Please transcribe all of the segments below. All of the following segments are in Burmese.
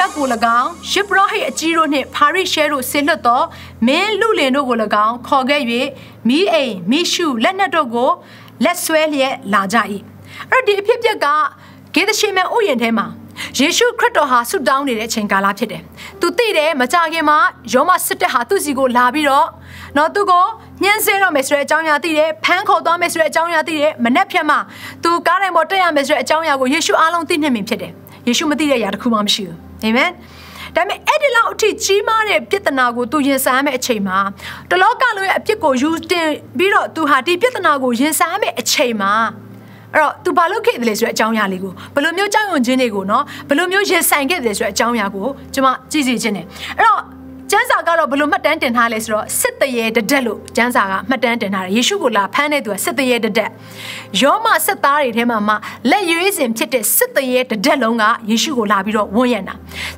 တရေတဒတ်ကို၎င်းရှစ်ပရောဟိတ်အကြီးတို့နှင့်ဖာရိရှဲတို့ဆင်လွတ်သောမင်းလူလင်တို့ကို၎င်းခေါ်ခဲ့၍မိအိမ်မိရှုလက်နက်တို့ကိုလက်ဆွဲလျက်လာကြ၏အဲ့ဒီအဖြစ်အပျက်ကဂေဒရှိမန်ဥယျာဉ်ထဲမှာယေရှုခရစ်တော်ဟာဆုတောင်းနေတဲ့အချိန်ကာလဖြစ်တယ်။ तू သိတယ်မကြခင်မှာယောမစစ်တပ်ဟာသူ့စီကိုလာပြီးတော့နော်သူကိုညှင်းဆဲတော့မယ်ဆိုတဲ့အကြောင်းအရာသိတယ်။ဖမ်းခေါ်သွားမယ်ဆိုတဲ့အကြောင်းအရာသိတယ်။မနှက်ဖြတ်မှာ तू ကားတိုင်းပေါ်တက်ရမယ်ဆိုတဲ့အကြောင်းအရာကိုယေရှုအားလုံးသိနေမြင်ဖြစ်တယ်။ယေရှုမသိတဲ့အရာတစ်ခုမှမရှိဘူး။ အာမင်။ဒါပေမဲ့အဲ့ဒီလောက်အထိကြီးမားတဲ့ပြဿနာကိုသူရင်ဆိုင်ရမယ့်အချိန်မှာတလောကလုံးရဲ့အပြစ်ကိုယူတင်ပြီးတော့သူဟာဒီပြဿနာကိုရင်ဆိုင်ရမယ့်အချိန်မှာအဲ့တော့ तू ဘာလုပ်ခဲ့တယ်လဲဆိုတဲ့အကြောင်းအရာလေးကိုဘယ်လိုမျိုးကြောက်ရွံ့ခြင်းတွေကိုနော်ဘယ်လိုမျိုးရင်ဆိုင်ခဲ့တယ်ဆိုတဲ့အကြောင်းအရာကိုကျွန်မကြည့်စီခြင်းတယ်အဲ့တော့ ကျမ်းစာကတော့ဘယ်လိုမှတ်တမ်းတင်ထားလဲဆိုတော့စစ်တရေတဒက်လို့ကျမ်းစာကမှတ်တမ်းတင်ထားတယ်ယေရှုကိုလာဖမ်းတဲ့သူကစစ်တရေတဒက်ယောမစစ်သားတွေထဲမှာမှလက်ရွေးစင်ဖြစ်တဲ့စစ်တရေတဒက်လုံးကယေရှုကိုလာပြီးတော့ဝန်းရံတာ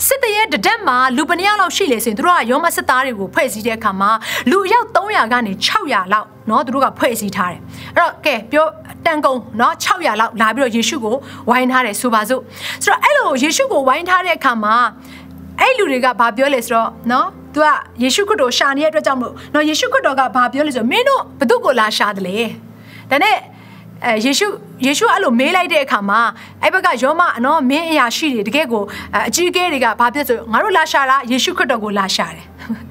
စစ်တရေတဒက်မှာလူပနည်းလောက်ရှိလေဆိုရင်တို့ကယောမစစ်သားတွေကိုဖွဲ့စည်းတဲ့အခါမှာလူအယောက်300ကနေ600လောက်เนาะသူတို့ကဖွဲ့စည်းထားတယ်အဲ့တော့ကဲပြောတန်ကုံเนาะ600လောက်လာပြီးတော့ယေရှုကိုဝိုင်းထားတယ်ဆိုပါစို့ဆိုတော့အဲ့လိုယေရှုကိုဝိုင်းထားတဲ့အခါမှာအဲ့လူတွေကဘာပြောလဲဆိုတော့เนาะ ။ तू ကယေရှုခရစ်တော်ရှာနေတဲ့အတွက်ကြောင့်မို့နော်ယေရှုခရစ်တော်ကဘာပြောလဲဆိုမင်းတို့ဘသူ့ကိုလာရှာတယ်လေ။ဒါနဲ့အဲယေရှုယေရှုအဲ့လိုမေးလိုက်တဲ့အခါမှာအဲ့ဘက်ကယောမနော်မင်းအရာရှိတွေတကယ်ကိုအကြီးအကဲတွေကဘာဖြစ်ဆိုငါတို့လာရှာတာယေရှုခရစ်တော်ကိုလာရှာတယ်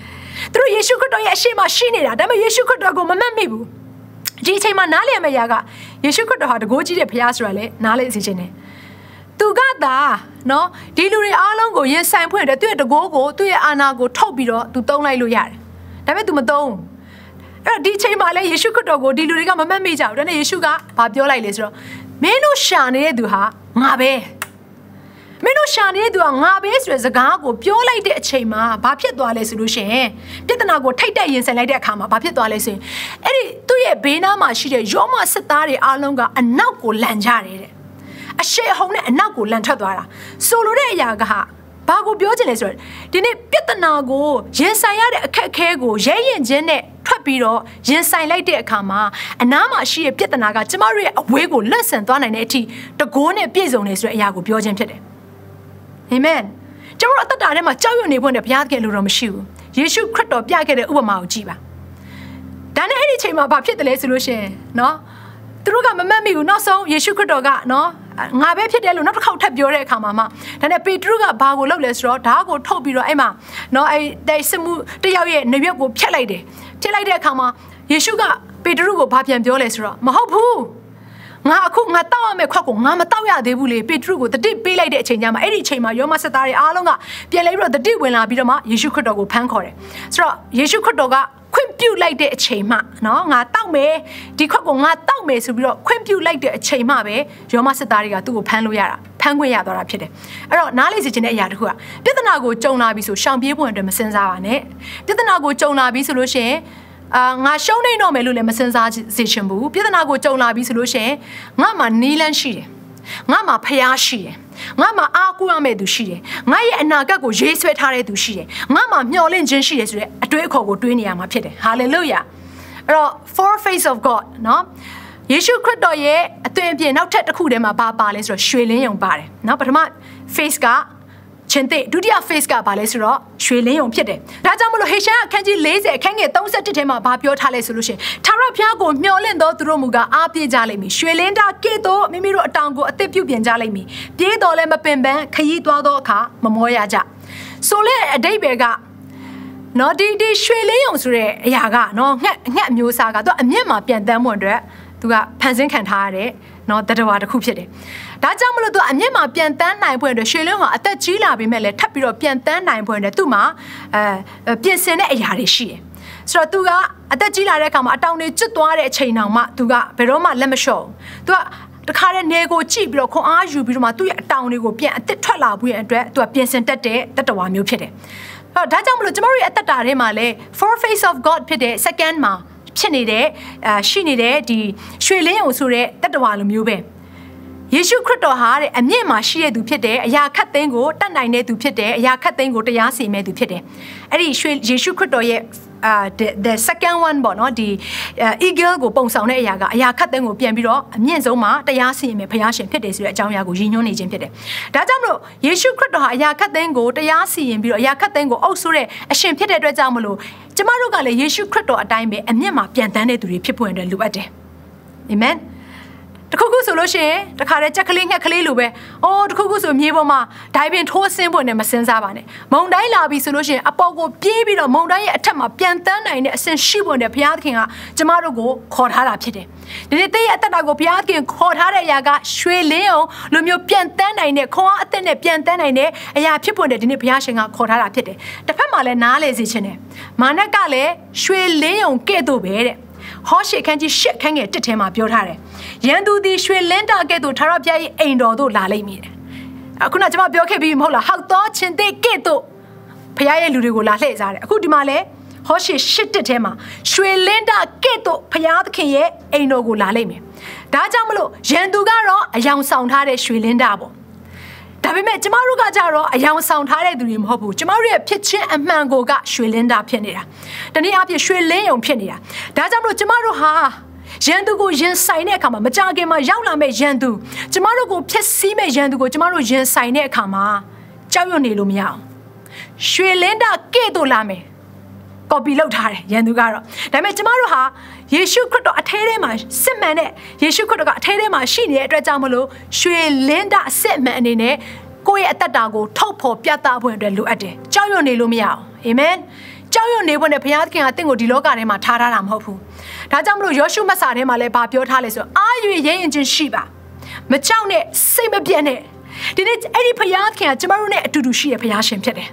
။သူတို့ယေရှုခရစ်တော်ရဲ့အရှိမရှိနေတာဒါပေမဲ့ယေရှုခရစ်တော်ကိုမမတ်မိဘူး။ဒီအချိန်မှာနားလည်မယ့်ရာကယေရှုခရစ်တော်ဟာတကိုးကြီးတဲ့ဘုရားဆိုတာလေနားလည်စေခြင်းနဲ့ တယ်သူကသာနော်ဒီလူတွေအားလုံးကိုရင်ဆိုင်ဖွင့်တယ်သူ့ရဲ့တကိုးကိုသူ့ရဲ့အာနာကိုထုတ်ပြီးတော့သူတုံးလိုက်လို့ရတယ်ဒါပေမဲ့ तू မတုံးအဲ့တော့ဒီချိန်မှာလဲယေရှုခရစ်တော်ကိုဒီလူတွေကမမှတ်မိကြဘူးဒါနဲ့ယေရှုကဘာပြောလိုက်လဲဆိုတော့မင်းတို့ရှာနေတဲ့သူဟာငါပဲမင်းတို့ရှာနေတဲ့သူကငါပဲဆိုတဲ့စကားကိုပြောလိုက်တဲ့အချိန်မှာဘာဖြစ်သွားလဲဆိုလို့ရှိရင်ပြဿနာကိုထိတ်တက်ရင်ဆိုင်လိုက်တဲ့အခါမှာဘာဖြစ်သွားလဲဆိုရင်အဲ့ဒီသူ့ရဲ့ဘေးနားမှာရှိတဲ့ယောမစစ်သားတွေအားလုံးကအနောက်ကိုလန်ကြတယ်တဲ့ အရှိဟုံနဲ့အနောက်ကိုလန်ထွက်သွားတာဆိုလိုတဲ့အရာကဟာဘာကိုပြောချင်လဲဆိုတော့ဒီနေ့ပြဿနာကိုရင်ဆိုင်ရတဲ့အခက်အခဲကိုရဲရင်ချင်းနဲ့ထွက်ပြီးတော့ရင်ဆိုင်လိုက်တဲ့အခါမှာအနားမှာရှိတဲ့ပြဿနာကကျမတို့ရဲ့အဝေးကိုလက်ဆန်သွားနိုင်တဲ့အထိတကိုးနဲ့ပြည့်စုံနေဆိုတဲ့အရာကိုပြောခြင်းဖြစ်တယ်အာမင်ကျမတို့အသက်တာထဲမှာကြောက်ရွံ့နေဖို့နဲ့ဘုရားသခင်လိုတော့မရှိဘူးယေရှုခရစ်တော်ပြခဲ့တဲ့ဥပမာကိုကြည့်ပါဒါနဲ့အဲ့ဒီချိန်မှာဘာဖြစ်တယ်လဲဆိုလို့ရှိရင်နော်သူတို့ကမမတ်မိဘူးနောက်ဆုံးယေရှုခရစ်တော်ကနော် ငါပဲဖြစ်တယ်လို့နောက်တစ်ခေါက်ထပ်ပြောတဲ့အခါမှာမှဒါနဲ့ပေတရုကဘာကိုလုပ်လဲဆိုတော့ဓာတ်ကိုထုတ်ပြီးတော့အဲ့မှာနော်အဲ့တဲ့စမှုတယောက်ရဲ့နေရွက်ကိုဖျက်လိုက်တယ်ဖျက်လိုက်တဲ့အခါမှာယေရှုကပေတရုကိုဘာပြန်ပြောလဲဆိုတော့မဟုတ်ဘူး ငါအခုငါတောက်ရမယ့်ခွက်ကိုငါမတောက်ရသေးဘူးလေပေတရုကိုတတိပေးလိုက်တဲ့အချိန်ကျမှအဲ့ဒီအချိန်မှာယောမဆက်သားတွေအားလုံးကပြန်လဲပြီးတော့တတိဝင်လာပြီးတော့မှယေရှုခရစ်တော်ကိုဖမ်းခေါ်တယ်ဆိုတော့ယေရှုခရစ်တော်ကခွင့်ပြုလိုက်တဲ့အချိန်မှနော်ငါတောက်မယ်ဒီခွက်ကိုငါတောက်မယ်ဆိုပြီးတော့ခွင့်ပြုလိုက်တဲ့အချိန်မှပဲယောမစစ်သားတွေကသူ့ကိုဖမ်းလို့ရတာဖမ်းခွင့်ရသွားတာဖြစ်တယ်အဲ့တော့နားလေစီခြင်းတဲ့အရာတခုကပြဿနာကိုကြုံလာပြီဆိုရှောင်ပြေးဖို့အတွက်မစင်စားပါနဲ့ပြဿနာကိုကြုံလာပြီဆိုလို့ရှိရင် အာငါရှုံးနေတော့မယ်လို့လည်းမစင်စားစေချင်ဘူးပြဿနာကိုကြုံလာပြီဆိုလို့ရှိရင်ငါမှနီးလန်းရှိတယ်ငါမှဖျားရှိတယ်ငါမှအားကိုးရမယ့်သူရှိတယ်ငါရဲ့အနာဂတ်ကိုရေးဆွဲထားတဲ့သူရှိတယ်ငါမှမျှော်လင့်ခြင်းရှိတယ်ဆိုတဲ့အတွေးအခေါ်ကိုတွေးနေရမှာဖြစ်တယ်ဟာလေလုယာအဲ့တော့ four face of god เนาะယေရှုခရစ်တော်ရဲ့အသွင်အပြင်နောက်ထပ်တစ်ခုတည်းမှာဘာပါလဲဆိုတော့ရွှေလင်းယုံပါတယ်เนาะပထမ face က ချင်းတဲ့ဒုတိယ face ကဘာလဲဆိုတော့ရွှေလင်းယုံဖြစ်တယ်။ဒါကြောင့်မလို့ဟေရှာအခန်းကြီး40အခန်းငယ်31ထဲမှာဘာပြောထားလဲဆိုလို့ရှင်ထာဝရဘုရားကိုမျှော်လင့်သောသူတို့မူကအားပြေးကြလိမ့်မည်။ရွှေလင်းတာကဲ့သို့မိမိတို့အတောင်ကိုအသက်ပြုပြင်ကြလိမ့်မည်။ပြေးတော်လည်းမပင်ပန်းခရီးသွားသောအခါမမောရကြ။ဆိုတဲ့အတိတ်ပဲကနော်ဒီဒီရွှေလင်းယုံဆိုတဲ့အရာကနော်ငှက်ငှက်အမျိုးအစားကသူအမျက်မှာပြန်တန်းမှုအတွက်သူကဖန်ဆင်းခံထားရတဲ့နော်တတဝါတစ်ခုဖြစ်တယ်။ ဒါကြောင့်မလို့သူအမျက်မှာပြန်တန်းနိုင်ဖွယ်အတွက်ရွှေလင်းကအသက်ကြီးလာပြီမဲ့လည်းထပ်ပြီးတော့ပြန်တန်းနိုင်ဖွယ်အတွက်သူ့မှာအဲပြင်ဆင်တဲ့အရာတွေရှိတယ်။ဆိုတော့သူကအသက်ကြီးလာတဲ့အခါမှာအတောင်တွေကျွတ်သွားတဲ့အချိန်တောင်မှသူကဘယ်တော့မှလက်မလျှော့ဘူး။သူကတခါတည်းနေကိုကြည့်ပြီးတော့ခွန်အားယူပြီးတော့မှသူ့ရဲ့အတောင်တွေကိုပြန်အစ်စ်ထွက်လာဖို့ရန်အတွက်သူကပြင်ဆင်တတ်တဲ့တတ္တဝါမျိုးဖြစ်တယ်။အဲ့တော့ဒါကြောင့်မလို့ကျမတို့ရဲ့အသက်တာထဲမှာလည်း four face of God ဖြစ်တဲ့ second မှာဖြစ်နေတဲ့အာရှိနေတဲ့ဒီရွှေလင်းအောင်ဆိုတဲ့တတ္တဝါလိုမျိုးပဲ။ ယေရှုခရစ်တော်ဟာတဲ့အမြင့်မှာရှိတဲ့သူဖြစ်တယ်အရာခတ်သိမ်းကိုတတ်နိုင်တဲ့သူဖြစ်တယ်အရာခတ်သိမ်းကိုတရားစီမဲ့သူဖြစ်တယ်။အဲ့ဒီရွှေယေရှုခရစ်တော်ရဲ့အာ the, the second one ပေါ့နော်ဒီ eagle ကိုပုံဆောင်တဲ့အရာကအရာခတ်သိမ်းကိုပြန်ပြီးတော့အမြင့်ဆုံးမှာတရားစီရင်မယ်ဘုရားရှင်ဖြစ်တယ်ဆိုတဲ့အကြောင်းအရာကိုရည်ညွှန်းနေခြင်းဖြစ်တယ်။ဒါကြောင့်မလို့ယေရှုခရစ်တော်ဟာအရာခတ်သိမ်းကိုတရားစီရင်ပြီးတော့အရာခတ်သိမ်းကိုအုပ်ဆိုးတဲ့အရှင်ဖြစ်တဲ့အတွက်ကြောင့်မလို့ကျမတို့ကလည်းယေရှုခရစ်တော်အတိုင်းပဲအမြင့်မှာပြန်တန်းတဲ့သူတွေဖြစ်ဖို့အတွက်လိုအပ်တယ်။အာမင်။ တခုခုဆိုလို့ရှိရင်တခါတည်းကြက်ကလေးငှက်ကလေးလိုပဲအော်တခုခုဆိုမြေပေါ်မှာဒိုင်ပင်ထိုးဆင်းဖို့နဲ့မစင်စားပါနဲ့မုံတိုင်းလာပြီဆိုလို့ရှိရင်အပေါ်ကိုပြေးပြီးတော့မုံတိုင်းရဲ့အထက်မှာပြန်တန်းနိုင်တဲ့အဆင့်ရှိဖို့နဲ့ဘုရားသခင်ကကျမတို့ကိုခေါ်ထားတာဖြစ်တယ်ဒီနေ့တဲ့ရဲ့အသက်တာကိုဘုရားသခင်ခေါ်ထားတဲ့အရာကရွှေလင်းအောင်လူမျိုးပြန်တန်းနိုင်တဲ့ခွန်အားအသက်နဲ့ပြန်တန်းနိုင်တဲ့အရာဖြစ်ဖို့နဲ့ဒီနေ့ဘုရားရှင်ကခေါ်ထားတာဖြစ်တယ်တစ်ဖက်မှာလည်းနားလေစေခြင်းနဲ့မာနကလည်းရွှေလင်းအောင်ကဲ့သို့ပဲတဲ့ ဟောရှေခန်းကြီးရှစ်ခန်းငယ်တစ်ထဲမှာပြောထားတယ်။ရန်သူသည်ရွှေလင်းတာကဲ့သို့ထာဝရဘုရား၏အိမ်တော်သို့လာလိမ့်မည်တဲ့။အခုနကျွန်မပြောခဲ့ပြီးမဟုတ်လား။ဟောက်တော်ချင်းတဲ့ကဲ့သို့ဘုရားရဲ့လူတွေကိုလာလှည့်စားတယ်။အခုဒီမှာလဲဟောရှေရှစ်တစ်ထဲမှာရွှေလင်းတာကဲ့သို့ဘုရားသခင်ရဲ့အိမ်တော်ကိုလာလိမ့်မယ်။ဒါကြောင့်မလို့ရန်သူကတော့အယောင်ဆောင်ထားတဲ့ရွှေလင်းတာပေါ့။ ဒါပေမဲ့ကျမတို့ကကြတော့အယောင်ဆောင်ထားတဲ့သူတွေမဟုတ်ဘူးကျမတို့ရဲ့ဖြစ်ချင်းအမှန်ကိုကရွှေလင်းတာဖြစ်နေတာတနည်းအားဖြင့်ရွှေလင်းယုံဖြစ်နေတာဒါကြောင့်မလို့ကျမတို့ဟာရန်သူကိုရင်ဆိုင်တဲ့အခါမှာမကြခင်မှာရောက်လာမဲ့ရန်သူကျမတို့ကိုဖျက်ဆီးမဲ့ရန်သူကိုကျမတို့ရင်ဆိုင်တဲ့အခါမှာကြောက်ရွံ့နေလို့မရအောင်ရွှေလင်းတာကဲ့သို့လာမယ် ကော်ပီလုပ်ထားတယ်ရန်သူကတော့ဒါပေမဲ့ကျမတို့ဟာယေရှုခရစ်တော်အထဲထဲမှာစစ်မှန်တဲ့ယေရှုခရစ်တော်ကအထဲထဲမှာရှိနေတဲ့အတွက်ကြောင့်မလို့ရွှေလင်းတာအစစ်မှန်အနေနဲ့ကိုယ့်ရဲ့အသက်တာကိုထုတ်ဖော်ပြသဖို့အတွက်လိုအပ်တယ်ကြောက်ရွံ့နေလို့မရအောင်အာမင်ကြောက်ရွံ့နေဖို့နဲ့ဘုရားသခင်ကတင့်ကိုဒီလောကထဲမှာထားထားတာမဟုတ်ဘူးဒါကြောင့်မလို့ယောရှုမတ်စာထဲမှာလည်းဗာပြောထားလဲဆိုအာရွေရဲရင်ချင်းရှိပါမကြောက်နဲ့စိတ်မပြတ်နဲ့ဒီနေ့အဲ့ဒီဘုရားသခင်ကကျမတို့နဲ့အတူတူရှိတဲ့ဘုရားရှင်ဖြစ်တယ်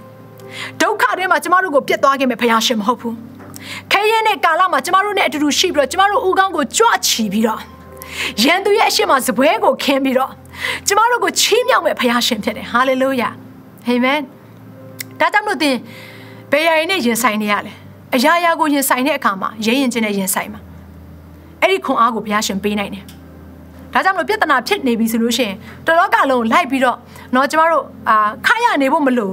ဒုက္ခထဲမှာကျမတို့ကိုပြတ်သွားခဲ့မဲ့ဘုရားရှင်မဟုတ်ဘူးခဲရဲတဲ့ကာလမှာကျမတို့နဲ့အတူတူရှိပြီးတော့ကျမတို့ဦးခေါင်းကိုကြွချီပြီးတော့ရန်သူရဲ့အရှိမစပွဲကိုခင်းပြီးတော့ကျမတို့ကိုချီးမြှောက်မဲ့ဘုရားရှင်ဖြစ်တယ်ဟာလေလုယာအာမင်ဒါကြောင့်လို့သင်ဘယ်ရရင်နဲ့ရင်ဆိုင်နေရလဲအရာရာကိုရင်ဆိုင်တဲ့အခါမှာရဲရင်ချင်းနဲ့ရင်ဆိုင်မှာအဲ့ဒီခွန်အားကိုဘုရားရှင်ပေးနိုင်တယ် ဒါကြောင့်မလို့ပြဿနာဖြစ်နေပြီဆိုလို့ရှိရင်တလောကလုံးလိုက်ပြီးတော့เนาะကျမတို့အာခါရနေဖို့မလို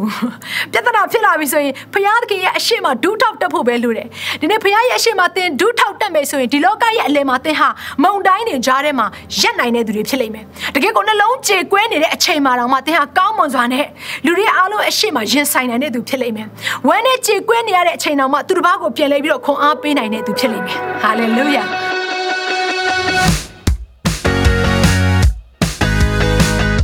ပြဿနာဖြစ်လာပြီဆိုရင်ဘုရားသခင်ရဲ့အရှိမဒူးထောက်တက်ဖို့ပဲလိုတယ်ဒီနေ့ဘုရားရဲ့အရှိမသင်ဒူးထောက်တက်မယ်ဆိုရင်ဒီလောကရဲ့အလယ်မှာသင်ဟာမုံတိုင်းတွေကြားထဲမှာရက်နိုင်တဲ့သူတွေဖြစ်လိမ့်မယ်တကယ်ကိုနှလုံးကြေကွဲနေတဲ့အချိန်မှာတော့မှသင်ဟာကောင်းမွန်စွာနဲ့လူတွေအားလုံးအရှိမရင်ဆိုင်နိုင်တဲ့သူဖြစ်လိမ့်မယ်ဝမ်းနဲ့ကြေကွဲနေရတဲ့အချိန်တော့မှသူတစ်ပါးကိုပြန်လဲပြီးတော့ခွန်အားပေးနိုင်တဲ့သူဖြစ်လိမ့်မယ်ဟာလေလုယာ